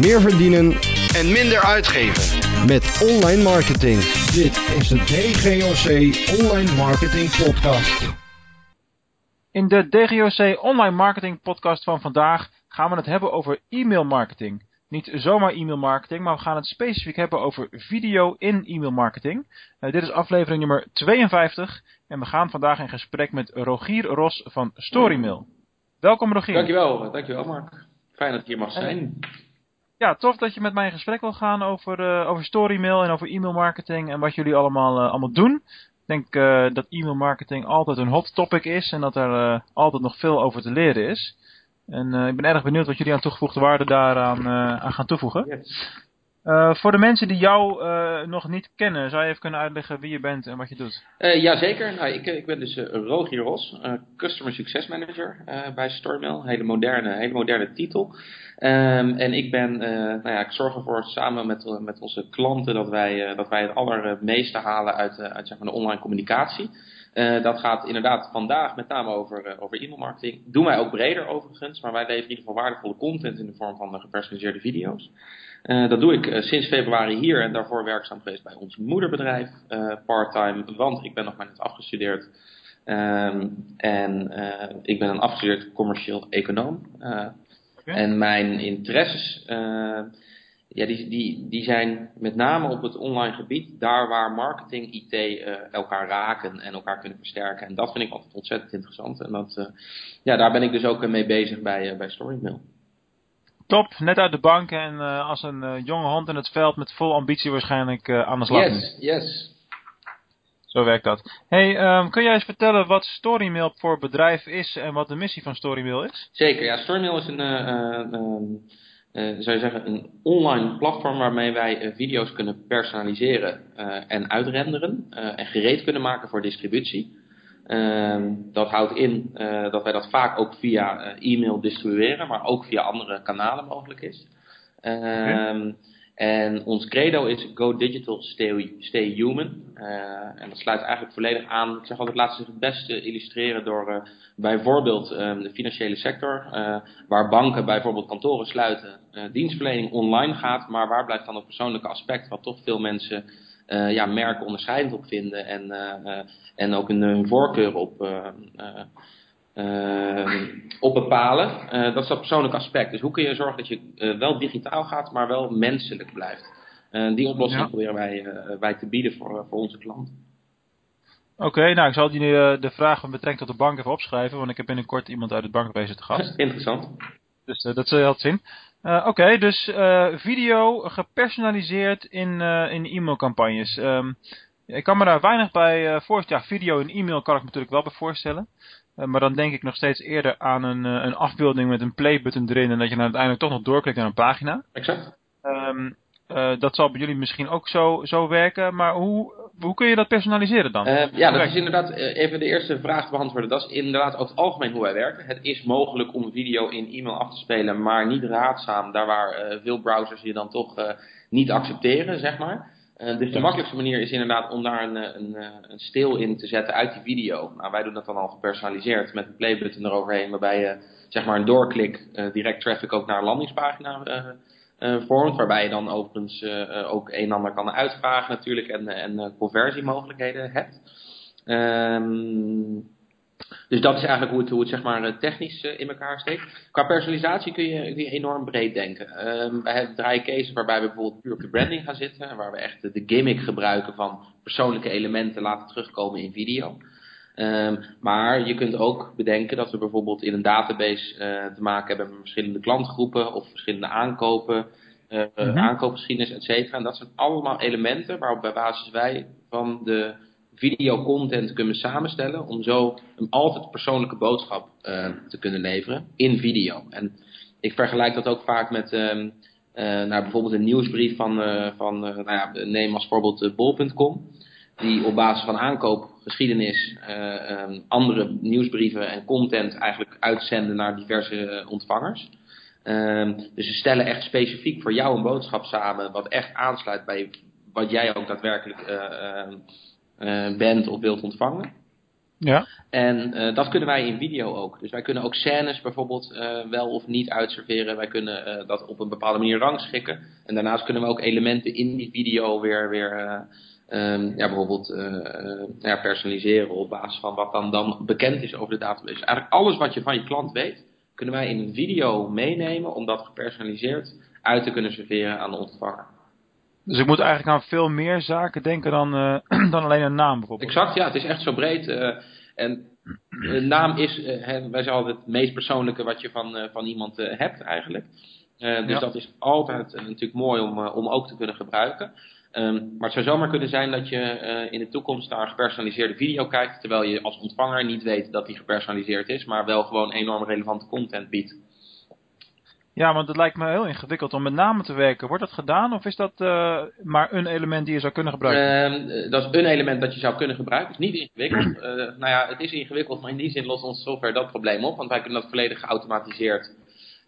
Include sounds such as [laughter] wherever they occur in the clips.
meer verdienen en minder uitgeven. met online marketing. Dit is de DGOC Online Marketing Podcast. In de DGOC Online Marketing Podcast van vandaag gaan we het hebben over e-mail marketing. Niet zomaar e-mail marketing, maar we gaan het specifiek hebben over video in e-mail marketing. Eh, dit is aflevering nummer 52 en we gaan vandaag in gesprek met Rogier Ros van Storymail. Welkom Rogier. Dankjewel, dankjewel Mark. Fijn dat ik hier mag zijn. Ja, tof dat je met mij in gesprek wil gaan over, eh, over Storymail en over e-mail marketing en wat jullie allemaal, eh, allemaal doen. Ik denk eh, dat e-mail marketing altijd een hot topic is en dat er altijd nog veel over te leren is. En ik ben erg benieuwd wat jullie aan toegevoegde waarde daaraan aan gaan toevoegen. Eh, voor de mensen die jou eh, nog niet kennen, zou je even kunnen uitleggen wie je bent en wat je doet? Eh, Jazeker, nou, ik, ik ben dus Rogier Ros, Customer Success Manager bij Storymail. Hele moderne, hele moderne titel. Ehm, en ik ben, nou ja, ik zorg ervoor samen met, met onze klanten dat wij, dat wij het allermeeste halen uit, uit zeg maar, de online communicatie. Dat gaat inderdaad vandaag met name over, over e-mail marketing. Doen wij ook breder overigens, maar wij leveren in ieder geval waardevolle content in de vorm van gepersonaliseerde video's. Eh, dat doe ik eh, sinds februari hier en daarvoor werkzaam geweest bij ons moederbedrijf, eh parttime, want ik ben nog maar net afgestudeerd. Ehm, en ik ben een afgestudeerd commercieel econoom. En mijn interesses, ja, die, die, die zijn met name op het online gebied, daar waar marketing, IT elkaar raken en elkaar kunnen versterken. En dat vind ik altijd ontzettend interessant. En dat, ja, daar ben ik dus ook mee bezig bij, bij Storymail. Top, net uit de bank en eh, als een eh, jonge hond in het veld met vol ambitie waarschijnlijk eh, aan de slag. Yes, yes. Zo werkt dat. Hey, ehm, kun jij eens vertellen wat Storymail voor bedrijf is en wat de missie van Storymail is? Zeker, ja. Storymail is een, eh, eh, ehm, eh, zou je zeggen, een online platform waarmee wij video's kunnen personaliseren en uitrenderen en gereed kunnen maken voor distributie. Ehm, dat houdt in eh, dat wij dat vaak ook via eh, e-mail distribueren, maar ook via andere kanalen mogelijk is. Ehm, En ons credo is Go Digital, Stay, stay Human. Eh, en dat sluit eigenlijk volledig aan. Ik zeg altijd, laten zich het beste illustreren door bijvoorbeeld eh, de financiële sector, waar banken bijvoorbeeld kantoren sluiten, dienstverlening online gaat, maar waar blijft dan het persoonlijke aspect, wat toch veel mensen eh, ja, merken onderscheidend op vinden en, eh, eh, en ook hun, hun voorkeur op, eh, eh, eh, op bepalen. Dat is dat persoonlijke aspect. Dus hoe kun je zorgen dat je wel digitaal gaat, maar wel menselijk blijft? Die oplossing Ja. proberen wij, wij te bieden voor, voor onze klanten. Oké, nou ik zal die, de vraag met betrekking tot de bank even opschrijven, want ik heb binnenkort iemand uit het bankwezen te gast. [laughs] Interessant. Dus dat zul je altijd zien. Eh, Oké, dus eh, video gepersonaliseerd in, eh, in e-mailcampagnes. Ehm, ik kan me daar weinig bij voorstellen. Ja, video in e-mail kan ik me natuurlijk wel bij voorstellen. Maar dan denk ik nog steeds eerder aan een, een afbeelding met een playbutton erin en dat je dan uiteindelijk toch nog doorklikt naar een pagina. Exact. Ehm, eh, dat zal bij jullie misschien ook zo, zo werken, maar hoe, hoe kun je dat personaliseren dan? Eh, ja, dat is inderdaad eh, even de eerste vraag te beantwoorden. Dat is inderdaad over het algemeen hoe wij werken. Het is mogelijk om video in e-mail af te spelen, maar niet raadzaam. Daar waar veel browsers je dan toch niet accepteren, zeg maar. Dus de makkelijkste manier is inderdaad om daar een, een, een stil in te zetten uit die video. Nou, wij doen dat dan al gepersonaliseerd met een playbutton eroverheen, waarbij je zeg maar een doorklik direct traffic ook naar een landingspagina vormt. Waarbij je dan overigens eh, eh, ook een en ander kan uitvragen natuurlijk en, en eh, conversiemogelijkheden hebt. Ehm, dus dat is eigenlijk hoe het, zeg maar, technisch in elkaar steekt. Qua personalisatie kun je, enorm breed denken. Ehm wij draaien cases waarbij we bijvoorbeeld puur op de branding gaan zitten. Waar we echt de gimmick gebruiken van persoonlijke elementen laten terugkomen in video. Ehm, maar je kunt ook bedenken dat we bijvoorbeeld in een database eh, te maken hebben met verschillende klantgroepen of verschillende aankopen, eh, Mhm. aankoopgeschiedenis, et cetera. En dat zijn allemaal elementen waarop bij basis wij van de videocontent kunnen samenstellen om zo een altijd persoonlijke boodschap eh, te kunnen leveren in video. En ik vergelijk dat ook vaak met ehm, nou, bijvoorbeeld een nieuwsbrief van, van nou ja, neem als voorbeeld bol.com die op basis van aankoopgeschiedenis eh, ehm, andere nieuwsbrieven en content eigenlijk uitzenden naar diverse eh, ontvangers. Ehm, dus ze stellen echt specifiek voor jou een boodschap samen wat echt aansluit bij wat jij ook daadwerkelijk eh, ehm, eh, bent of wilt ontvangen. Ja. En uh, dat kunnen wij in video ook. Dus wij kunnen ook scènes bijvoorbeeld uh, wel of niet uitserveren. Wij kunnen uh, dat op een bepaalde manier rangschikken. En daarnaast kunnen we ook elementen in die video weer, weer um, ja, bijvoorbeeld ja, personaliseren op basis van wat dan, dan bekend is over de database. Eigenlijk alles wat je van je klant weet, kunnen wij in een video meenemen om dat gepersonaliseerd uit te kunnen serveren aan de ontvanger. Dus ik moet eigenlijk aan veel meer zaken denken dan, uh, [clears throat] dan alleen een naam bijvoorbeeld. Exact, ja. Het is echt zo breed. En een naam is, hè, wij zeggen altijd het meest persoonlijke wat je van, van iemand hebt eigenlijk. dus ja. dat is altijd natuurlijk mooi om, om ook te kunnen gebruiken. Um, maar het zou zomaar kunnen zijn dat je in de toekomst naar een gepersonaliseerde video kijkt, terwijl je als ontvanger niet weet dat die gepersonaliseerd is, maar wel gewoon enorm relevante content biedt. Ja, want het lijkt me heel ingewikkeld om met namen te werken. Wordt dat gedaan of is dat uh, maar een element die je zou kunnen gebruiken? Uh, dat is een element dat je zou kunnen gebruiken. Het is niet ingewikkeld. Nou ja, het is ingewikkeld, maar in die zin lost onze software dat probleem op. Want wij kunnen dat volledig geautomatiseerd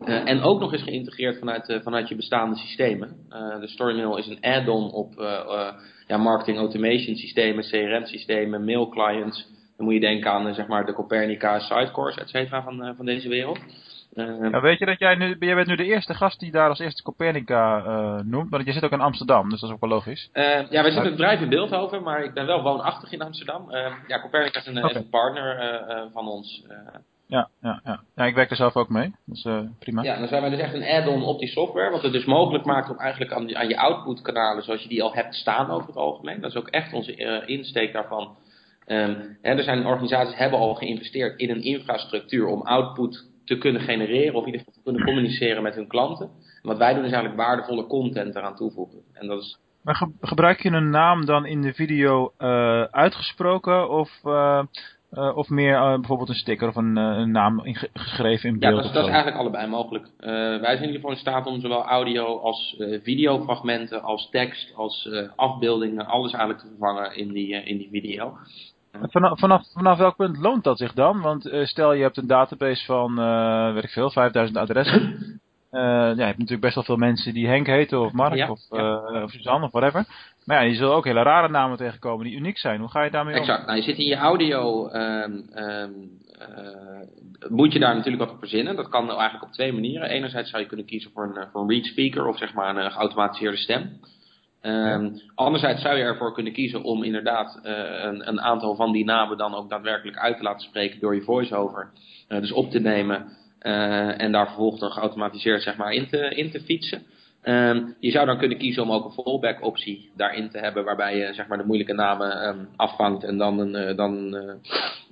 en ook nog eens geïntegreerd vanuit, vanuit je bestaande systemen. de Storymail is een add-on op ja, marketing automation systemen, CRM systemen, mail clients. Dan moet je denken aan zeg maar, de Copernica, Sitecores, et cetera, van, van deze wereld. Uh, weet je dat jij nu, jij bent nu de eerste gast die daar als eerste Copernica uh, noemt, maar je zit ook in Amsterdam, dus dat is ook wel logisch. Uh, ja, wij zitten een bedrijf in Beeldhoven, maar ik ben wel woonachtig in Amsterdam. ja, Copernica is een, okay. een partner van ons. Ja, ja, ja. ja, ik werk er zelf ook mee, dus prima. Ja, dan zijn wij dus echt een add-on op die software, wat het dus mogelijk maakt om eigenlijk aan, aan je output-kanalen, zoals je die al hebt staan over het algemeen. Dat is ook echt onze insteek daarvan. Um, hè, er zijn organisaties die hebben al geïnvesteerd in een infrastructuur om output te kunnen genereren of in ieder geval te kunnen communiceren met hun klanten. En wat wij doen is eigenlijk waardevolle content eraan toevoegen. En dat is... Maar gebruik je een naam dan in de video uh, uitgesproken of, uh, uh, of meer bijvoorbeeld een sticker of een, een naam geschreven in beeld? Ja, dat is, dat is eigenlijk allebei mogelijk. wij zijn in ieder geval in staat om zowel audio als videofragmenten, als tekst, als afbeeldingen, alles eigenlijk te vervangen in die, in die video. Vanaf, vanaf, vanaf welk punt loont dat zich dan? Want stel je hebt een database van, weet ik veel, 5000 adressen. Uh, ja, je hebt natuurlijk best wel veel mensen die Henk heten of Mark ja, of, ja. of Suzanne of whatever. Maar ja, je zult ook hele rare namen tegenkomen die uniek zijn. Hoe ga je daarmee exact. om? Exact. Nou, je zit in je audio, um, um, moet je daar natuurlijk wat op verzinnen. Dat kan eigenlijk op twee manieren. Enerzijds zou je kunnen kiezen voor een, voor een read speaker of zeg maar een geautomatiseerde stem. Um, anderzijds zou je ervoor kunnen kiezen om inderdaad uh, een, een, aantal van die namen dan ook daadwerkelijk uit te laten spreken door je voiceover. Uh, dus op te nemen en daar vervolgens dan geautomatiseerd zeg maar in te, in te fietsen. Um, je zou dan kunnen kiezen om ook een fallback optie daarin te hebben waarbij je zeg maar de moeilijke namen um, afvangt en dan, een, dan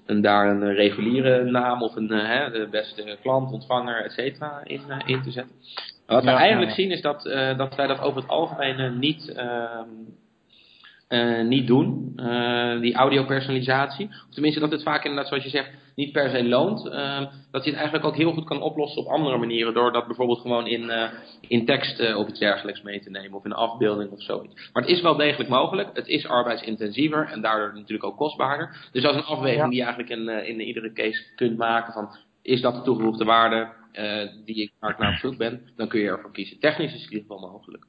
een, daar een reguliere naam of een, de beste klant, ontvanger, et cetera in, in te zetten. Wat we eigenlijk zien is dat, dat wij dat over het algemeen niet, uh, niet doen, die audiopersonalisatie. Of tenminste dat het vaak inderdaad, zoals je zegt, niet per se loont. Ehm, dat je het eigenlijk ook heel goed kan oplossen op andere manieren. Door dat bijvoorbeeld gewoon in, in tekst of iets dergelijks mee te nemen. Of in een afbeelding of zoiets. Maar het is wel degelijk mogelijk. Het is arbeidsintensiever en daardoor natuurlijk ook kostbaarder. Dus dat is een afweging die je eigenlijk in, in iedere case kunt maken van... Is dat de toegevoegde waarde? die ik, waar ik naar op zoek ben, dan kun je ervoor kiezen. Technisch is het in ieder geval mogelijk.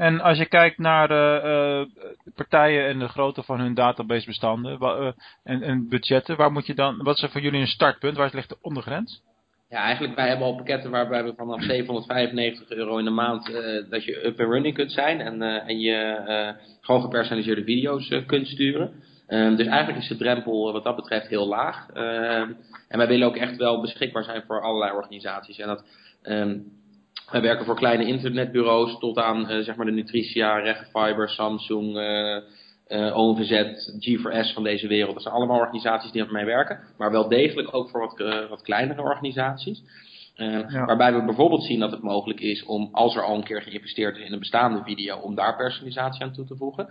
En als je kijkt naar uh, partijen en de grootte van hun databasebestanden uh, en, en budgetten, waar moet je dan, wat is voor jullie een startpunt? Waar ligt de ondergrens? Ja, eigenlijk wij hebben al pakketten waarbij we vanaf 795 euro in de maand uh, dat je up and running kunt zijn en, en je gewoon gepersonaliseerde video's kunt sturen. Um, dus eigenlijk is de drempel wat dat betreft heel laag. Um, en wij willen ook echt wel beschikbaar zijn voor allerlei organisaties. En dat, um, wij werken voor kleine internetbureaus tot aan uh, zeg maar de Nutritia, Regenfiber, Samsung, uh, uh, ONVZ, G4S van deze wereld. Dat zijn allemaal organisaties die mee werken. Maar wel degelijk ook voor wat, wat kleinere organisaties. Ja. Waarbij we bijvoorbeeld zien dat het mogelijk is om, als er al een keer geïnvesteerd is in een bestaande video, om daar personalisatie aan toe te voegen.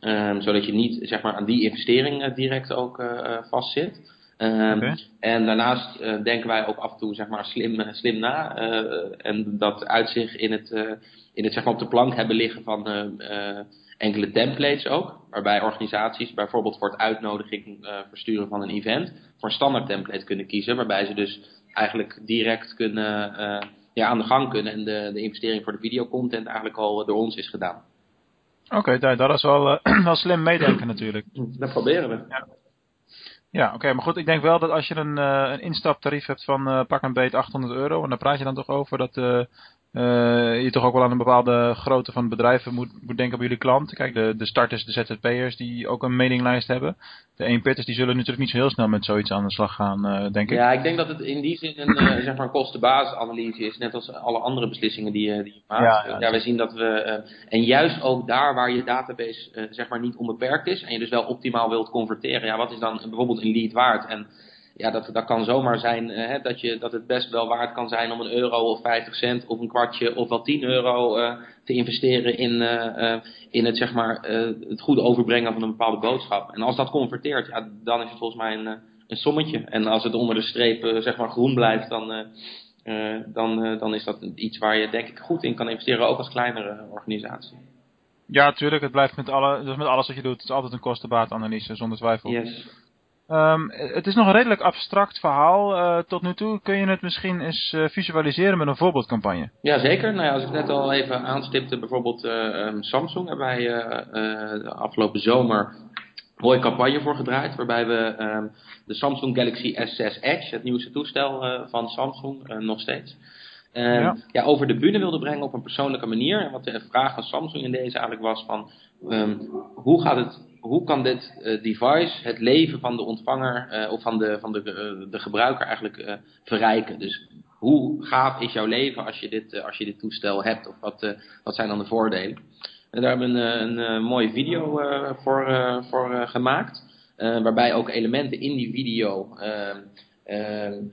Um, zodat je niet zeg maar, aan die investering direct ook vastzit. Um, okay. En daarnaast uh, denken wij ook af en toe zeg maar, slim, slim na. en dat uitzicht in het, in het zeg maar, op de plank hebben liggen van enkele templates ook. Waarbij organisaties bijvoorbeeld voor het uitnodiging versturen van een event. voor een standaard template kunnen kiezen. Waarbij ze dus eigenlijk direct kunnen, ja, aan de gang kunnen. En de, de investering voor de videocontent eigenlijk al door ons is gedaan. Oké, okay, dat is wel, [clears throat] wel slim meedenken natuurlijk. Dat proberen we. Ja. Ja, oké, maar goed, ik denk wel dat als je een, uh, een instaptarief hebt van uh, pak een beet 800 euro, en daar praat je dan toch over dat uh, je toch ook wel aan een bepaalde grootte van bedrijven moet, moet denken op jullie klanten. Kijk, de, de starters, de ZZP'ers die ook een mailinglijst hebben. De eenpitters die zullen natuurlijk niet zo heel snel met zoiets aan de slag gaan, denk ik. Ja, ik denk dat het in die zin een, zeg maar kostenbasisanalyse is, net als alle andere beslissingen die, die je maakt. Ja, ja, we zien dat we, en juist ook daar waar je database zeg maar niet onbeperkt is, en je dus wel optimaal wilt converteren, ja, wat is dan bijvoorbeeld een lead waard? En ja, dat, dat kan zomaar zijn hè, dat, je, dat het best wel waard kan zijn om een euro of 50 cent of een kwartje of wel 10 euro uh, te investeren in, uh, in het, zeg maar, het goede overbrengen van een bepaalde boodschap. En als dat converteert, ja, dan is het volgens mij een, een sommetje. En als het onder de streep zeg maar groen blijft, dan, dan, dan is dat iets waar je denk ik goed in kan investeren, ook als kleinere organisatie. Ja, tuurlijk. Het blijft met, alle, dus met alles wat je doet. Het is altijd een kostenbaatanalyse, zonder twijfel. Yes. Um, het is nog een redelijk abstract verhaal uh, tot nu toe. Kun je het misschien eens uh, visualiseren met een voorbeeldcampagne? Jazeker. Nou ja, als ik net al even aanstipte, bijvoorbeeld uh, Samsung hebben wij de afgelopen zomer een mooie campagne voor gedraaid. Waarbij we um, de Samsung Galaxy S6 Edge, het nieuwste toestel van Samsung, nog steeds, ja. ja. over de bühne wilden brengen op een persoonlijke manier. En wat de vraag van Samsung in deze eigenlijk was van, hoe gaat het hoe kan dit uh, device het leven van de ontvanger uh, of van de, van de, uh, de gebruiker eigenlijk verrijken? Dus hoe gaaf is jouw leven als je dit, als je dit toestel hebt? Of wat, wat zijn dan de voordelen? En daar hebben we een, een, mooie video voor, voor gemaakt. waarbij ook elementen in die video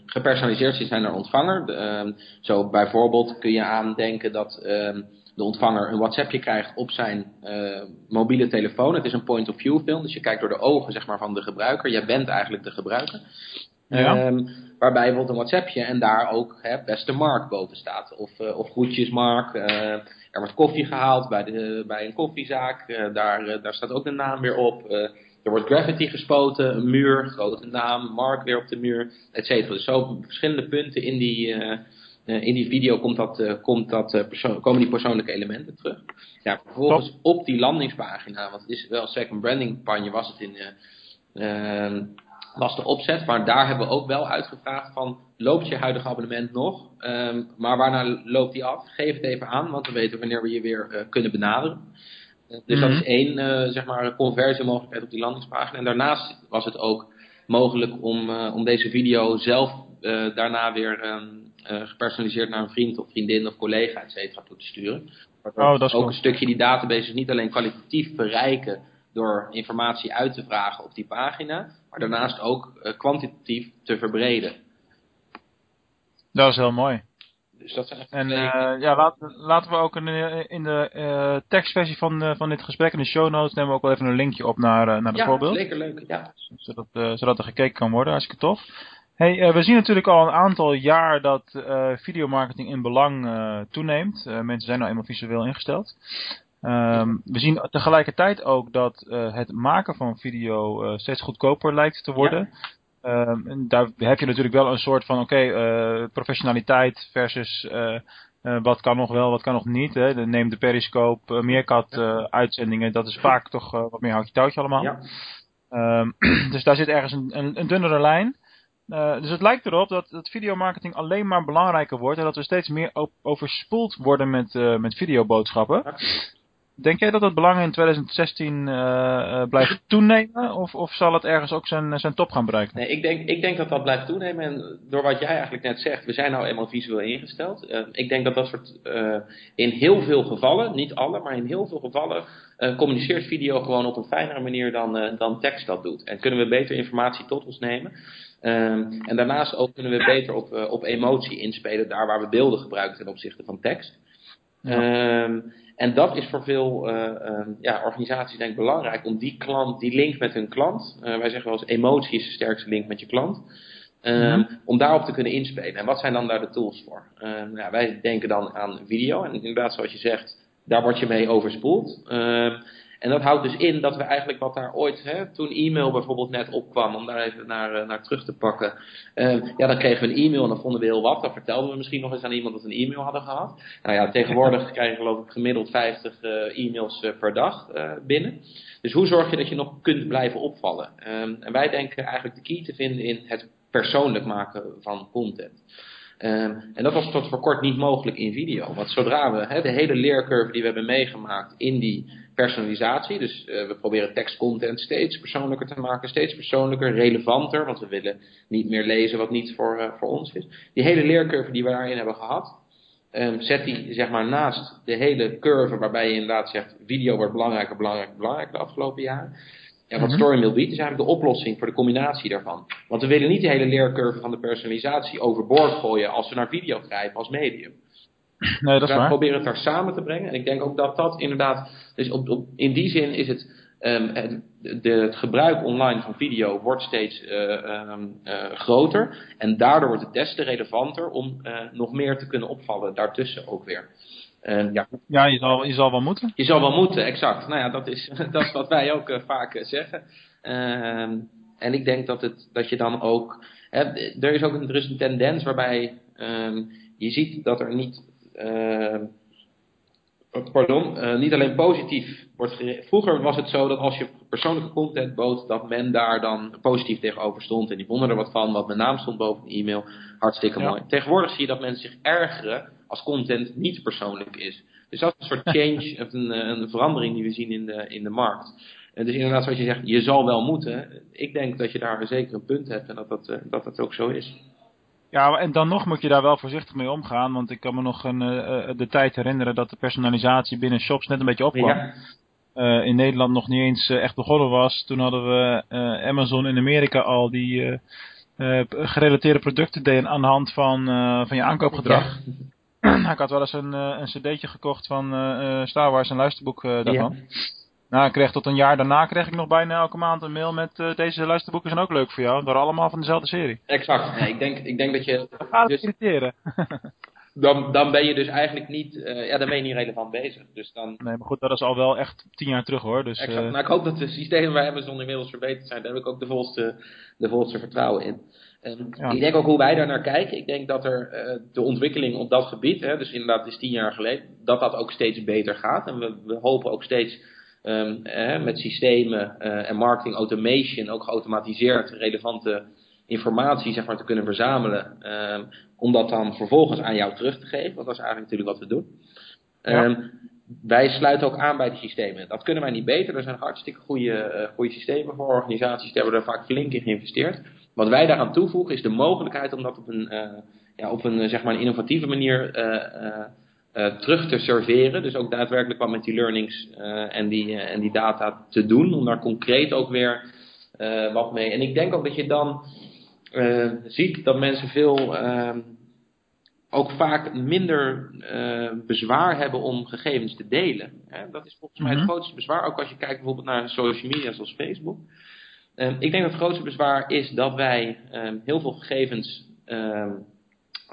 gepersonaliseerd zijn naar ontvanger. zo bijvoorbeeld kun je aandenken dat de ontvanger een WhatsAppje krijgt op zijn uh, mobiele telefoon. Het is een point-of-view film, dus je kijkt door de ogen zeg maar, van de gebruiker. Jij bent eigenlijk de gebruiker. Ja. Um, waarbij bijvoorbeeld een WhatsAppje en daar ook hè, beste Mark boven staat. Of, uh, of groetjes Mark. Uh, er wordt koffie gehaald bij, de, bij een koffiezaak. daar, daar staat ook de naam weer op. er wordt graffiti gespoten, een muur, grote naam, Mark weer op de muur, et cetera. Dus zo verschillende punten in die, uh, in die video komt dat, uh, komt dat, komen die persoonlijke elementen terug. Ja, vervolgens Top. op die landingspagina, want het is wel een second branding campagne, was het in, ehm, was de opzet. Maar daar hebben we ook wel uitgevraagd van, loopt je huidige abonnement nog? Um, maar waarna loopt die af? Geef het even aan, want we weten wanneer we je weer kunnen benaderen. Dus mm-hmm. dat is één, zeg maar, conversiemogelijkheid op die landingspagina. En daarnaast was het ook mogelijk om, om deze video zelf daarna weer... Um, uh, gepersonaliseerd naar een vriend of vriendin of collega, et cetera, toe te sturen. Oh, dat is ook cool. een stukje die databases niet alleen kwalitatief verrijken door informatie uit te vragen op die pagina, maar daarnaast ook kwantitatief te verbreden. Dat is heel mooi. Dus dat zijn en uh, ja, laat, laten we ook in, in de uh, tekstversie van, van dit gesprek, in de show notes, nemen we ook wel even een linkje op naar, naar het ja, voorbeeld. Ja, zeker leuk. Ja. Zodat, zodat er gekeken kan worden, hartstikke tof. Hey, we zien natuurlijk al een aantal jaar dat videomarketing in belang toeneemt. mensen zijn nou eenmaal visueel ingesteld. Um, we zien tegelijkertijd ook dat het maken van video steeds goedkoper lijkt te worden. Ja. Um, en daar heb je natuurlijk wel een soort van, oké, okay, professionaliteit versus wat kan nog wel, wat kan nog niet. Hè? De, neem de Periscope, Meerkat uitzendingen, dat is vaak toch wat meer houtje touwtje allemaal. Ja. Um, [clears throat] dus daar zit ergens een, een, een dunnere lijn. Dus het lijkt erop dat, dat videomarketing alleen maar belangrijker wordt en dat we steeds meer overspoeld worden met, met videoboodschappen. Ja. Denk jij dat het belang in 2016 uh, blijft [laughs] toenemen of, of zal het ergens ook zijn, zijn top gaan bereiken? Nee, ik denk, ik denk dat dat blijft toenemen en door wat jij eigenlijk net zegt, we zijn nou eenmaal visueel ingesteld. ik denk dat dat soort, in heel veel gevallen, niet alle, maar in heel veel gevallen communiceert video gewoon op een fijnere manier dan, dan tekst dat doet. En kunnen we beter informatie tot ons nemen. Um, en daarnaast ook kunnen we beter op, op emotie inspelen, daar waar we beelden gebruiken ten opzichte van tekst. Ja. Um, en dat is voor veel uh, um, ja, organisaties denk ik belangrijk om die klant, die link met hun klant, uh, wij zeggen wel eens emotie is de sterkste link met je klant, mm-hmm. om daarop te kunnen inspelen. En wat zijn dan daar de tools voor? ja, wij denken dan aan video en inderdaad zoals je zegt, daar word je mee overspoeld. En dat houdt dus in dat we eigenlijk wat daar ooit, hè, toen e-mail bijvoorbeeld net opkwam, om daar even naar, eh, naar terug te pakken. Uh, ja, dan kregen we een e-mail en dan vonden we heel wat. Dan vertelden we misschien nog eens aan iemand dat we een e-mail hadden gehad. Nou ja, tegenwoordig [laughs] krijgen we geloof ik gemiddeld 50 e-mails per dag binnen. Dus hoe zorg je dat je nog kunt blijven opvallen? Um, en wij denken eigenlijk de key te vinden in het persoonlijk maken van content. Um, en dat was tot voor kort niet mogelijk in video. Want zodra we de hele leercurve die we hebben meegemaakt in die personalisatie, dus uh, we proberen tekstcontent steeds persoonlijker te maken, steeds persoonlijker, relevanter, want we willen niet meer lezen wat niet voor, uh, voor ons is. Die hele leercurve die we daarin hebben gehad, um, zet die zeg maar naast de hele curve waarbij je inderdaad zegt video wordt belangrijker, belangrijker, belangrijker de afgelopen jaren. Ja, wat mm Storymail biedt is eigenlijk de oplossing voor de combinatie daarvan. Want we willen niet de hele leercurve van de personalisatie overboord gooien als we naar video grijpen als medium. [laughs] Nee, dat is we proberen het daar samen te brengen. En ik denk ook dat dat inderdaad, dus op, op, in die zin is het, um, het, de, het, gebruik online van video wordt steeds uh, um, uh, groter. En daardoor wordt het des te relevanter om uh, nog meer te kunnen opvallen daartussen ook weer. Uh, ja, ja je, zal, je zal wel moeten. Je zal wel moeten, exact. Nou ja, dat is, [laughs] dat is wat wij ook uh, vaak uh, zeggen. en ik denk dat, het, dat je dan ook. Hè, er is ook een, er is een tendens waarbij um, je ziet dat er niet. pardon, niet alleen positief wordt gericht. Vroeger was het zo dat als je persoonlijke content bood, dat men daar dan positief tegenover stond. En die vonden er wat van, want mijn naam stond boven een e-mail. Hartstikke ja. mooi. Tegenwoordig zie je dat mensen zich ergeren als content niet persoonlijk is. Dus dat is een soort [laughs] change, een, eh, een verandering die we zien in de, in de markt. En dus inderdaad, zoals je zegt, je zal wel moeten. Ik denk dat je daar zeker een punt hebt en dat dat, eh, dat, dat ook zo is. Ja, en dan nog moet je daar wel voorzichtig mee omgaan. Want ik kan me nog een, uh, de tijd herinneren dat de personalisatie binnen shops net een beetje opkwam. Ja. Uh, in Nederland nog niet eens echt begonnen was. Toen hadden we Amazon in Amerika al die gerelateerde producten deden aan de hand van, van je aankoopgedrag. Ja. [clears throat] ik had wel eens een, een cd'tje gekocht van Star Wars, een luisterboek daarvan. Ja. Nou, ik kreeg tot een jaar daarna kreeg ik nog bijna elke maand een mail met deze luisterboeken zijn ook leuk voor jou. Door allemaal van dezelfde serie. Exact. Ik, denk, ik denk dat je... Dat gaat dus, irriteren. [laughs] dan, dan ben je dus eigenlijk niet, uh, ja, dan ben je niet relevant bezig. Dus dan... Nee, maar goed, dat is al wel echt tien jaar terug hoor. Dus, exact. Uh... Nou, ik hoop dat de systemen bij Amazon inmiddels verbeterd zijn. Daar heb ik ook de volste, de volste vertrouwen in. Um, ja. Ik denk ook hoe wij daar naar kijken. Ik denk dat er uh, de ontwikkeling op dat gebied, hè, dus inderdaad is tien jaar geleden, dat dat ook steeds beter gaat. En we, we hopen ook steeds um, eh, met systemen en marketing automation ook geautomatiseerd relevante informatie zeg maar, te kunnen verzamelen. Um, om dat dan vervolgens aan jou terug te geven. Want dat is eigenlijk natuurlijk wat we doen. Ja. wij sluiten ook aan bij die systemen. Dat kunnen wij niet beter. Er zijn hartstikke goede, goede systemen voor organisaties. Daar hebben we er vaak flink in geïnvesteerd. Wat wij daaraan toevoegen is de mogelijkheid om dat op een, uh, ja, op een zeg maar een innovatieve manier uh, uh, terug te serveren. Dus ook daadwerkelijk wat met die learnings en, die, en die data te doen. Om daar concreet ook weer wat mee. En ik denk ook dat je dan ziet dat mensen veel ehm, ook vaak minder uh, bezwaar hebben om gegevens te delen. Hè? Dat is volgens mij het mhm. grootste bezwaar. Ook als je kijkt bijvoorbeeld naar social media zoals Facebook. Um, ik denk dat het grootste bezwaar is dat wij um, heel veel gegevens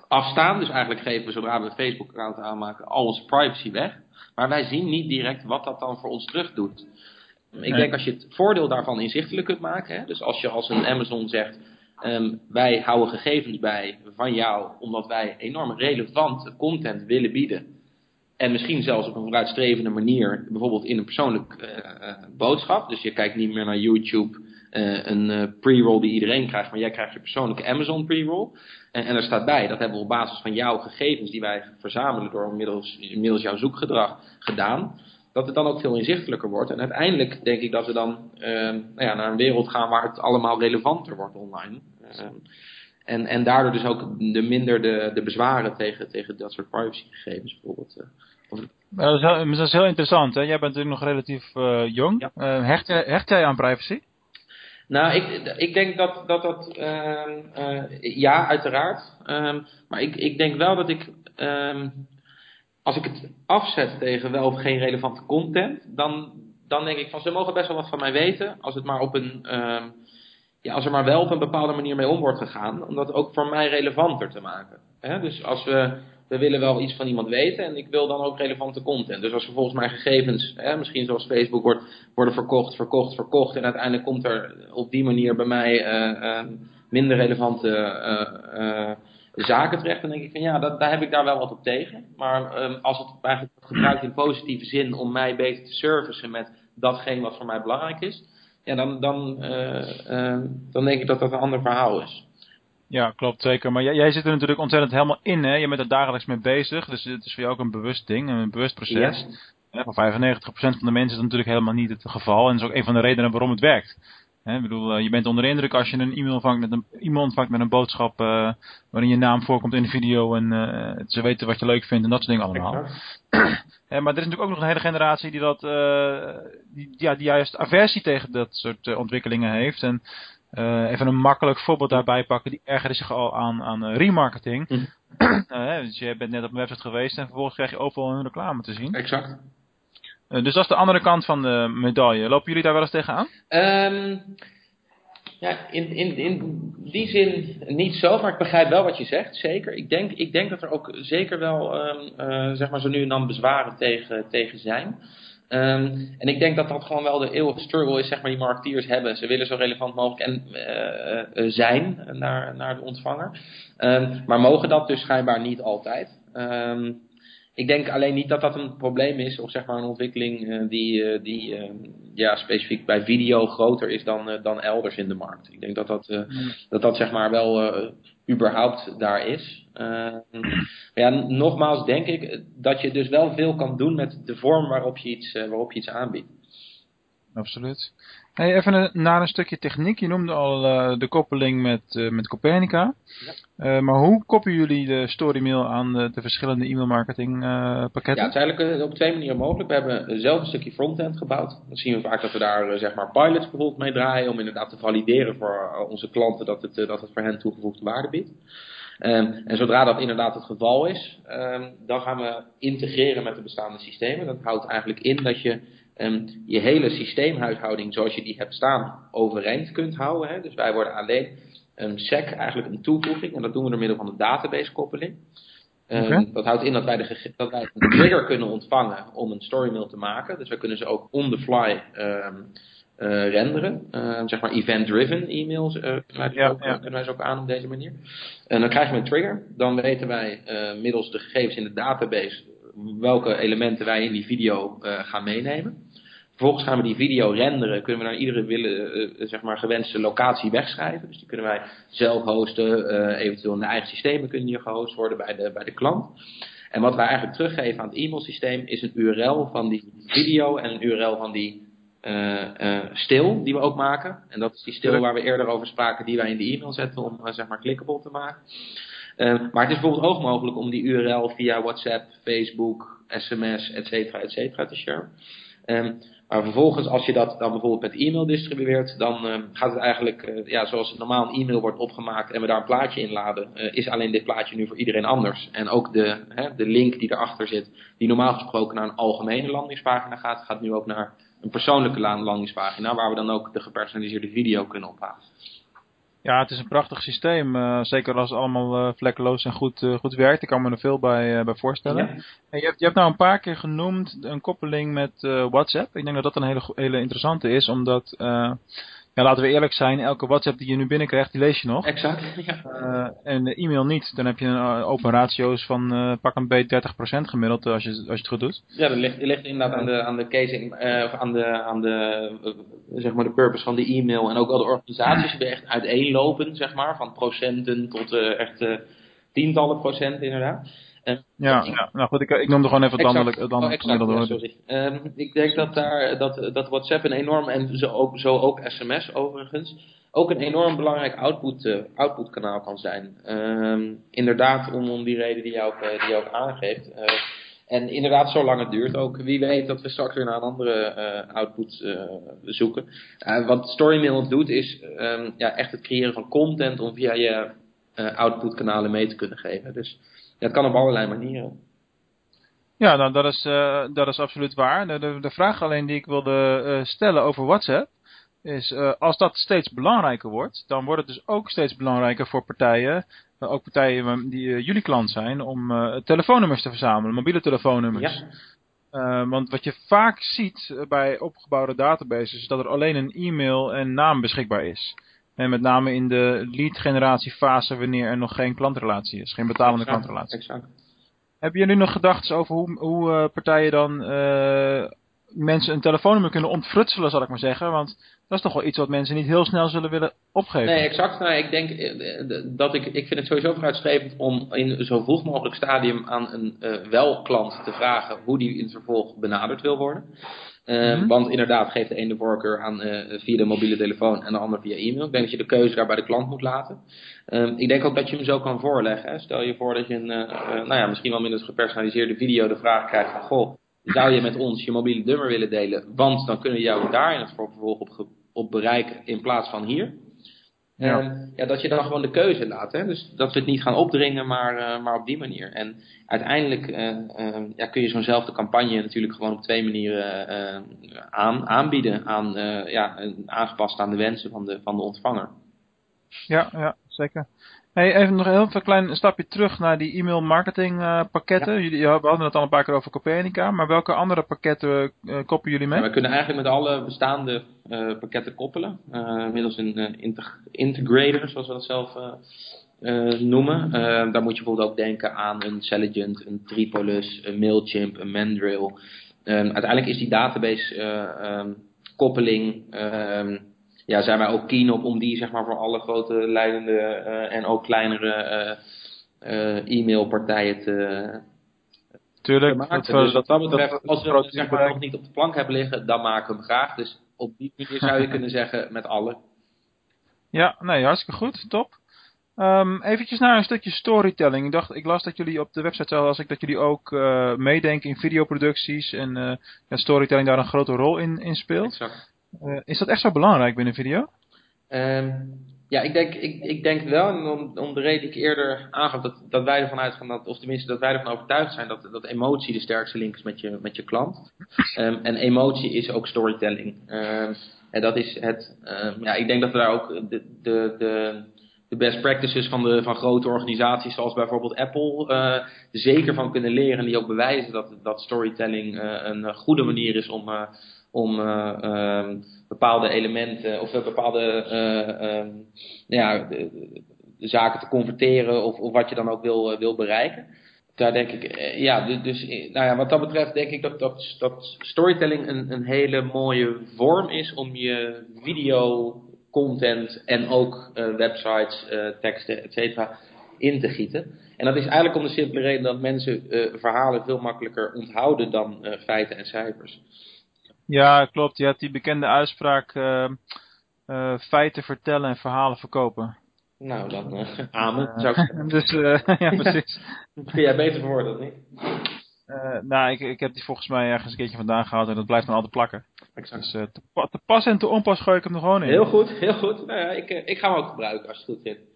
afstaan. Dus eigenlijk geven we zodra we een Facebook-account aanmaken al onze privacy weg. Maar wij zien niet direct wat dat dan voor ons terug doet. Ik nee. denk als je het voordeel daarvan inzichtelijk kunt maken. Hè, dus als je als een Amazon zegt. Wij houden gegevens bij van jou omdat wij enorm relevante content willen bieden. En misschien zelfs op een vooruitstrevende manier, bijvoorbeeld in een persoonlijk uh, uh, boodschap. Dus je kijkt niet meer naar YouTube uh, een pre-roll die iedereen krijgt, maar jij krijgt je persoonlijke Amazon pre-roll. En, en er staat bij, dat hebben we op basis van jouw gegevens die wij verzamelen door middels, middels jouw zoekgedrag gedaan. Dat het dan ook veel inzichtelijker wordt. En uiteindelijk denk ik dat we dan uh, nou ja, naar een wereld gaan waar het allemaal relevanter wordt online. en, en daardoor dus ook de minder de, de bezwaren tegen, tegen dat soort privacygegevens bijvoorbeeld. Of, dat, is heel, dat is heel interessant. Hè? Jij bent natuurlijk nog relatief jong. Ja. hecht, hecht jij aan privacy? Nou, ik, ik denk dat dat. dat uh, uh, ja, uiteraard. Um, maar ik, ik denk wel dat ik. Um, als ik het afzet tegen wel of geen relevante content, dan, dan denk ik van ze mogen best wel wat van mij weten. Als het maar op een. Um, ja, als er maar wel op een bepaalde manier mee om wordt gegaan. Om dat ook voor mij relevanter te maken. Dus als we we willen wel iets van iemand weten en ik wil dan ook relevante content. Dus als vervolgens mijn gegevens, hè, misschien zoals Facebook, wordt, worden verkocht, verkocht, verkocht en uiteindelijk komt er op die manier bij mij uh, minder relevante uh, zaken terecht, dan denk ik van ja, dat, daar heb ik daar wel wat op tegen. Maar um, als het eigenlijk wordt gebruikt in positieve zin om mij beter te servicen met datgene wat voor mij belangrijk is, ja, dan, dan, dan denk ik dat dat een ander verhaal is. Ja, klopt zeker. Maar jij, jij, zit er natuurlijk ontzettend helemaal in. Hè? Je bent er dagelijks mee bezig. Dus het is voor jou ook een bewust ding, een bewust proces. Ja. voor 95% van de mensen is dat natuurlijk helemaal niet het geval. En dat is ook een van de redenen waarom het werkt. Hè? Ik bedoel, eh, je bent onder indruk als je een e-mail ontvangt met een, e-mail ontvangt met een boodschap uh, waarin je naam voorkomt in de video. En uh, ze weten wat je leuk vindt en dat soort dingen allemaal. [clears throat] maar er is natuurlijk ook nog een hele generatie die, dat, die, ja, die juist aversie tegen dat soort ontwikkelingen heeft. En uh, even een makkelijk voorbeeld daarbij pakken. Die ergerde zich al aan, aan uh, remarketing. Mm. uh, [clears throat] dus je bent net op een website geweest en vervolgens krijg je overal hun reclame te zien. Exact. Dus dat is de andere kant van de medaille. Lopen jullie daar wel eens tegenaan? Um, ja, in, in, die zin niet zo, maar ik begrijp wel wat je zegt, zeker. Ik denk, ik denk dat er ook zeker wel, um, zeg maar zo nu en dan bezwaren tegen, tegen zijn. Um, en ik denk dat dat gewoon wel de eeuwige struggle is, zeg maar, die marketeers hebben. Ze willen zo relevant mogelijk en, uh, zijn naar, naar de ontvanger. Maar mogen dat dus schijnbaar niet altijd. Um, ik denk alleen niet dat dat een probleem is, of zeg maar een ontwikkeling uh, die, die ja, specifiek bij video groter is dan, dan elders in de markt. Ik denk dat dat, mm. dat, dat zeg maar wel überhaupt daar is. Uh, ja, nogmaals denk ik dat je dus wel veel kan doen met de vorm waarop je iets, uh, waarop je iets aanbiedt. Absoluut. Hey, even naar een stukje techniek. Je noemde al uh, de koppeling met, uh, met Copernica. Ja. Uh, maar hoe koppelen jullie de storymail aan de, de verschillende e-mailmarketing pakketten? Ja, het is eigenlijk op twee manieren mogelijk. We hebben zelf een stukje frontend gebouwd. Dan zien we vaak dat we daar zeg maar pilots bijvoorbeeld mee draaien. Om inderdaad te valideren voor onze klanten dat het, dat het voor hen toegevoegde waarde biedt. Um, en zodra dat inderdaad het geval is, um, dan gaan we integreren met de bestaande systemen. Dat houdt eigenlijk in dat je um, je hele systeemhuishouding zoals je die hebt staan overeind kunt houden. Hè. Dus wij worden alleen um, SEC eigenlijk een toevoeging en dat doen we door middel van een database koppeling. Um, okay. Dat houdt in dat wij, de, dat wij een trigger kunnen ontvangen om een storymail te maken. Dus wij kunnen ze ook on the fly um, uh, renderen. Uh, zeg maar event-driven e-mails uh, kunnen, wij ja, ook, ja. kunnen wij ze ook aan op deze manier. En dan krijgen we een trigger. Dan weten wij middels de gegevens in de database welke elementen wij in die video gaan meenemen. Vervolgens gaan we die video renderen. Kunnen we naar iedere willen, uh, zeg maar gewenste locatie wegschrijven. Dus die kunnen wij zelf hosten. Uh, eventueel in de eigen systemen kunnen die gehost worden bij de, bij de klant. En wat wij eigenlijk teruggeven aan het e-mailsysteem is een URL van die video en een URL van die uh, stil die we ook maken. En dat is die stil waar we eerder over spraken die wij in de e-mail zetten om zeg maar clickable te maken. maar het is bijvoorbeeld ook mogelijk om die URL via WhatsApp, Facebook, SMS, et cetera, et cetera te sharen. Um, maar vervolgens, als je dat dan bijvoorbeeld met e-mail distribueert, dan uh, gaat het eigenlijk, uh, ja, zoals normaal een e-mail wordt opgemaakt en we daar een plaatje in laden, uh, is alleen dit plaatje nu voor iedereen anders. En ook de, hè, de link die erachter zit, die normaal gesproken naar een algemene landingspagina gaat, gaat nu ook naar een persoonlijke landingspagina, waar we dan ook de gepersonaliseerde video kunnen ophalen. Ja, het is een prachtig systeem. Uh, zeker als het allemaal uh, vlekkeloos en goed, uh, goed werkt. Ik kan me er veel bij, bij voorstellen. Ja. En je, hebt, je hebt nou een paar keer genoemd een koppeling met WhatsApp. Ik denk dat dat een hele, hele interessante is. Omdat ja, laten we eerlijk zijn, elke WhatsApp die je nu binnenkrijgt, die lees je nog. Exact, ja. Uh, en de e-mail niet. Dan heb je een open ratio's van uh, pak een beetje 30% gemiddeld als je, als je het goed doet. Ja, dat ligt, ligt inderdaad aan de, aan de casing, uh, aan de, aan de, zeg maar de purpose van de e-mail. En ook al de organisaties die echt uiteenlopen, zeg maar, van procenten tot echt tientallen procent inderdaad. Ja, ja, nou goed, ik, ik noemde gewoon even het landelijk. Het landelijk oh, exact, sorry. Um, ik denk dat, daar, dat, dat WhatsApp een enorm, en zo ook, zo ook sms overigens, ook een enorm belangrijk output, uh, output kanaal kan zijn. Um, inderdaad, om, om die reden die je ook, uh, die je ook aangeeft. Uh, en inderdaad, zolang het duurt ook. Wie weet dat we straks weer naar een andere uh, output uh, zoeken. Uh, wat Storymail doet is um, ja, echt het creëren van content om via je output kanalen mee te kunnen geven. Dus het kan op allerlei manieren. Ja, nou, dat, is, uh, dat is absoluut waar. De, de, de, vraag alleen die ik wilde uh, stellen over WhatsApp is, uh, als dat steeds belangrijker wordt, dan wordt het dus ook steeds belangrijker voor partijen ook partijen die jullie klant zijn, om telefoonnummers te verzamelen, mobiele telefoonnummers. Ja. want wat je vaak ziet bij opgebouwde databases is dat er alleen een e-mail en naam beschikbaar is. En met name in de lead generatiefase fase wanneer er nog geen klantrelatie is, geen betalende exact, klantrelatie. Exact. Hebben jullie nog gedachten over hoe, hoe uh, partijen dan uh, mensen een telefoonnummer kunnen ontfrutselen, zal ik maar zeggen? Want dat is toch wel iets wat mensen niet heel snel zullen willen opgeven. Nee, exact. Nou, ik denk eh, dat ik, ik vind het sowieso vooruitstrevend om in zo vroeg mogelijk stadium aan een uh, wel-klant te vragen hoe die in het vervolg benaderd wil worden. Uh, mm Want inderdaad geeft de ene de voorkeur aan uh, via de mobiele telefoon en de ander via e-mail. Ik denk dat je de keuze daar bij de klant moet laten. Uh, ik denk ook dat je hem zo kan voorleggen. Hè. Stel je voor dat je een, uh, nou ja, misschien wel minder gepersonaliseerde video de vraag krijgt van... Goh, zou je met ons je mobiele nummer willen delen? Want dan kunnen we jou daar in het vervolg op, op bereiken in plaats van hier. Ja. Uh, ja, dat je dan gewoon de keuze laat. Hè? Dus dat we het niet gaan opdringen, maar, uh, maar op die manier. En uiteindelijk uh, ja, kun je zo'nzelfde campagne natuurlijk gewoon op twee manieren aan, aanbieden. Aan, ja, aangepast aan de wensen van de, van de ontvanger. Ja, ja zeker. Hey, even nog een heel klein stapje terug naar die e-mail marketing uh, pakketten. Ja. Jullie, we hadden het al een paar keer over Copernica, maar welke andere pakketten uh, koppelen jullie mee? Ja, we kunnen eigenlijk met alle bestaande uh, pakketten koppelen. middels een integrator, zoals we dat zelf noemen. daar moet je bijvoorbeeld ook denken aan een Selligent, een Tripolis, een Mailchimp, een Mandrill. uiteindelijk is die database um, koppeling ehm, ja, zijn wij ook keen op om die zeg maar, voor alle grote leidende uh, en ook kleinere uh, e-mailpartijen te, Tuurlijk, te maken. Dat, dus dat betreft, als we het zeg maar, nog niet op de plank hebben liggen, dan maken we hem graag. Dus op die manier zou je [laughs] kunnen zeggen met alle. Ja, nee, hartstikke goed, top. Um, eventjes naar een stukje storytelling. Ik dacht, ik las dat jullie op de website als ik dat jullie ook uh, meedenken in videoproducties en uh, storytelling daar een grote rol in, in speelt. Exact. Uh, is dat echt zo belangrijk binnen video? Um, ja, ik denk, ik, ik denk wel, om, om de reden die ik eerder aangaf, dat, dat wij ervan uitgaan, dat, of tenminste dat wij ervan overtuigd zijn, dat, dat emotie de sterkste link is met je, met je klant. Um, en emotie is ook storytelling. Um, en dat is het, ja, ik denk dat we daar ook de, de, de, best practices van, de, van grote organisaties, zoals bijvoorbeeld Apple, uh, zeker van kunnen leren. En die ook bewijzen dat, dat storytelling uh, een goede manier is om, om uh, um, bepaalde elementen of bepaalde uh, um, ja, de, zaken te converteren of, of, wat je dan ook wil, wil bereiken. Daar denk ik, ja, dus nou ja, wat dat betreft denk ik dat, dat, dat storytelling een, een hele mooie vorm is om je video, content en ook websites, teksten, et cetera, in te gieten. En dat is eigenlijk om de simpele reden dat mensen verhalen veel makkelijker onthouden dan feiten en cijfers. Ja, klopt. Je hebt die bekende uitspraak uh, uh, feiten vertellen en verhalen verkopen. Nou, dan uh, [laughs] amen, zou ik zeggen. [laughs] dus, [laughs] ja, precies. Kun jij beter voor dan ik? nou, ik, ik heb die volgens mij ergens een keertje vandaan gehaald en dat blijft dan altijd plakken. Exact. Dus te, te, pas en te onpas gooi ik hem er gewoon in. Heel goed, heel goed. Nou ja, ik, ik ga hem ook gebruiken als je het goed vindt.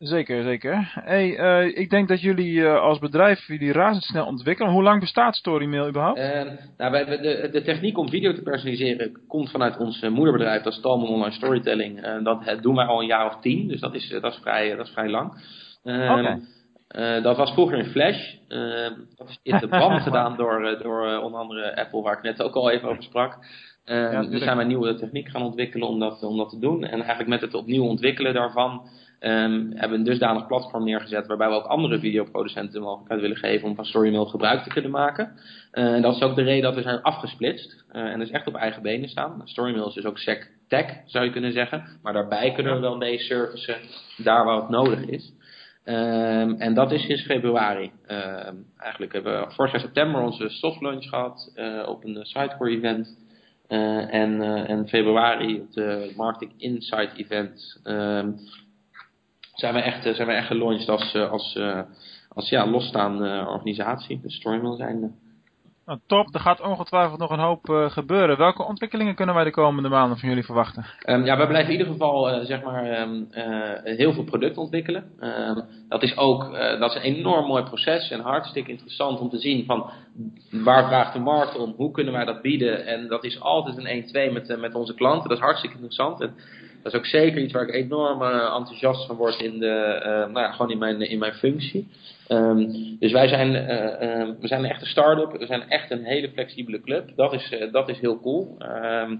Zeker, zeker. Hey, uh, ik denk dat jullie uh, als bedrijf jullie razendsnel ontwikkelen. Hoe lang bestaat StoryMail überhaupt? Uh, nou, wij, de, de, techniek om video te personaliseren komt vanuit ons moederbedrijf, dat is Talman Online Storytelling. dat doen wij al een jaar of tien, dus dat is, dat is, vrij, dat is vrij lang. Okay. dat was vroeger in Flash. dat is in de [laughs] brand gedaan door, door onder andere Apple, waar ik net ook al even over sprak. Ja, dus zijn wij een nieuwe techniek gaan ontwikkelen om dat, om dat te doen. En eigenlijk met het opnieuw ontwikkelen daarvan Um, hebben een dusdanig platform neergezet waarbij we ook andere videoproducenten de mogelijkheid willen geven om van Storymail gebruik te kunnen maken. Uh, en dat is ook de reden dat we zijn afgesplitst uh, en dus echt op eigen benen staan. Storymail is dus ook sec tech zou je kunnen zeggen, maar daarbij kunnen we wel mee servicen daar waar het nodig is. Um, en dat is sinds februari. Um, eigenlijk hebben we vorig jaar september onze soft launch gehad uh, op een Sitecore event. en, en februari op de Marketing Insight event zijn we echt, zijn we echt gelaunched als, eh, als, eh, als ja, losstaande organisatie. Dus Storymill zijn. Nou, top, er gaat ongetwijfeld nog een hoop uh, gebeuren. Welke ontwikkelingen kunnen wij de komende maanden van jullie verwachten? Um, ja, wij blijven in ieder geval uh, zeg maar, um, uh, heel veel producten ontwikkelen. Um, dat is ook dat is een enorm mooi proces en hartstikke interessant om te zien van waar vraagt de markt om, hoe kunnen wij dat bieden. En dat is altijd een 1-2 met, met onze klanten, dat is hartstikke interessant. En Dat is ook zeker iets waar ik enorm enthousiast van word in de, nou ja, gewoon in mijn, in mijn functie. Ehm, dus wij zijn, we zijn een echte start-up, we zijn echt een hele flexibele club. Dat is, dat is heel cool. Ehm,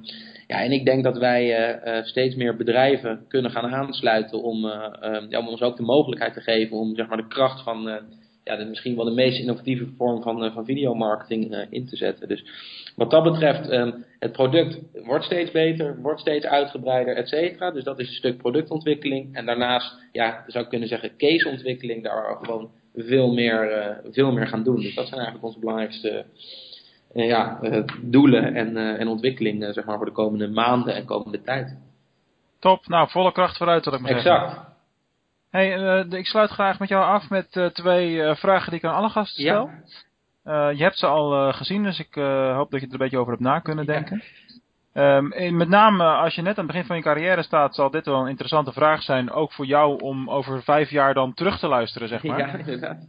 ja, en ik denk dat wij steeds meer bedrijven kunnen gaan aansluiten om, om ons ook de mogelijkheid te geven om zeg maar, de kracht van ja, misschien wel de meest innovatieve vorm van, uh, van videomarketing uh, in te zetten. Dus wat dat betreft, um, het product wordt steeds beter, wordt steeds uitgebreider, et cetera. Dus dat is een stuk productontwikkeling. En daarnaast, ja, zou ik kunnen zeggen, caseontwikkeling, daar gewoon veel meer, uh, veel meer gaan doen. Dus dat zijn eigenlijk onze belangrijkste ja, doelen en, en ontwikkelingen zeg maar, voor de komende maanden en komende tijd. Top, nou volle kracht vooruit, dat ik maar exact. zeggen. Hey, uh, ik sluit graag met jou af met uh, twee uh, vragen die ik aan alle gasten stel. Ja. je hebt ze al gezien, dus ik hoop dat je er een beetje over hebt na kunnen denken. Ja. Um, met name als je net aan het begin van je carrière staat, zal dit wel een interessante vraag zijn. Ook voor jou om over vijf jaar dan terug te luisteren, zeg maar. Ja, inderdaad.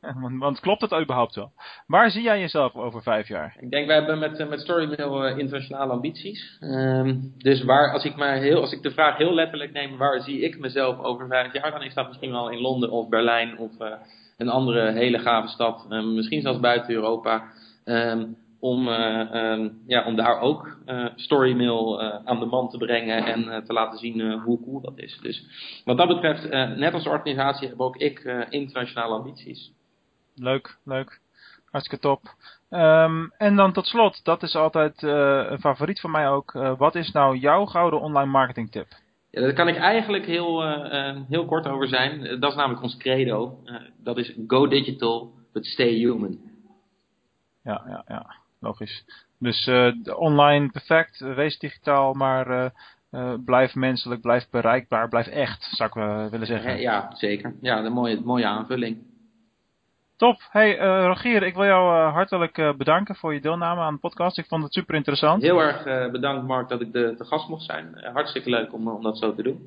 [laughs] Want, klopt het überhaupt wel? Waar zie jij jezelf over vijf jaar? Ik denk, wij hebben met, eh, met Storymail uh, internationale ambities. Um, dus waar, als ik, maar heel, als ik de vraag heel letterlijk neem, waar zie ik mezelf over vijf jaar? Dan is dat misschien wel in Londen of Berlijn of uh, een andere hele gave stad. Misschien zelfs buiten Europa. Um, om, um, ja, om daar ook Storymail aan de man te brengen en te laten zien hoe cool dat is. Dus wat dat betreft, net als organisatie heb ook ik internationale ambities. Leuk, leuk. Hartstikke top. Um, en dan tot slot, dat is altijd uh, een favoriet van mij ook. Uh, wat is nou jouw gouden online marketing tip? Ja, daar kan ik eigenlijk heel, uh, heel kort over zijn. Dat is namelijk ons credo. dat is go digital, but stay human. Ja, ja, ja. Logisch. Dus online perfect, wees digitaal, maar blijf menselijk, blijf bereikbaar, blijf echt, zou ik willen zeggen. Ja, zeker. Ja, een mooie, mooie aanvulling. Top. Hey uh, Rogier, ik wil jou uh, hartelijk uh, bedanken voor je deelname aan de podcast. Ik vond het super interessant. Heel erg bedankt Mark dat ik de, de gast mocht zijn. hartstikke leuk om, om dat zo te doen.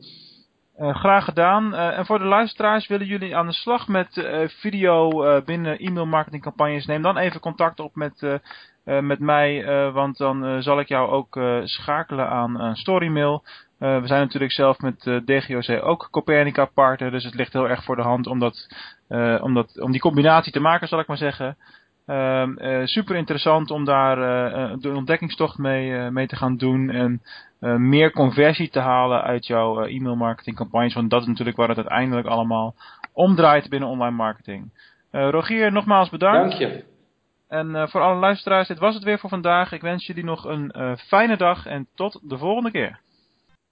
graag gedaan. en voor de luisteraars, willen jullie aan de slag met video binnen e-mail marketingcampagnes? Neem dan even contact op met, met mij, want dan zal ik jou ook schakelen aan Storymail. Uh, we zijn natuurlijk zelf met uh, DGOC ook Copernica partner, dus het ligt heel erg voor de hand om, dat, uh, om, dat, om die combinatie te maken, zal ik maar zeggen. Ehm, super interessant om daar de ontdekkingstocht mee, mee te gaan doen en meer conversie te halen uit jouw e-mail marketing campagnes, want dat is natuurlijk waar het uiteindelijk allemaal omdraait binnen online marketing. Rogier, nogmaals bedankt. Dank je. En voor alle luisteraars, dit was het weer voor vandaag. Ik wens jullie nog een fijne dag en tot de volgende keer.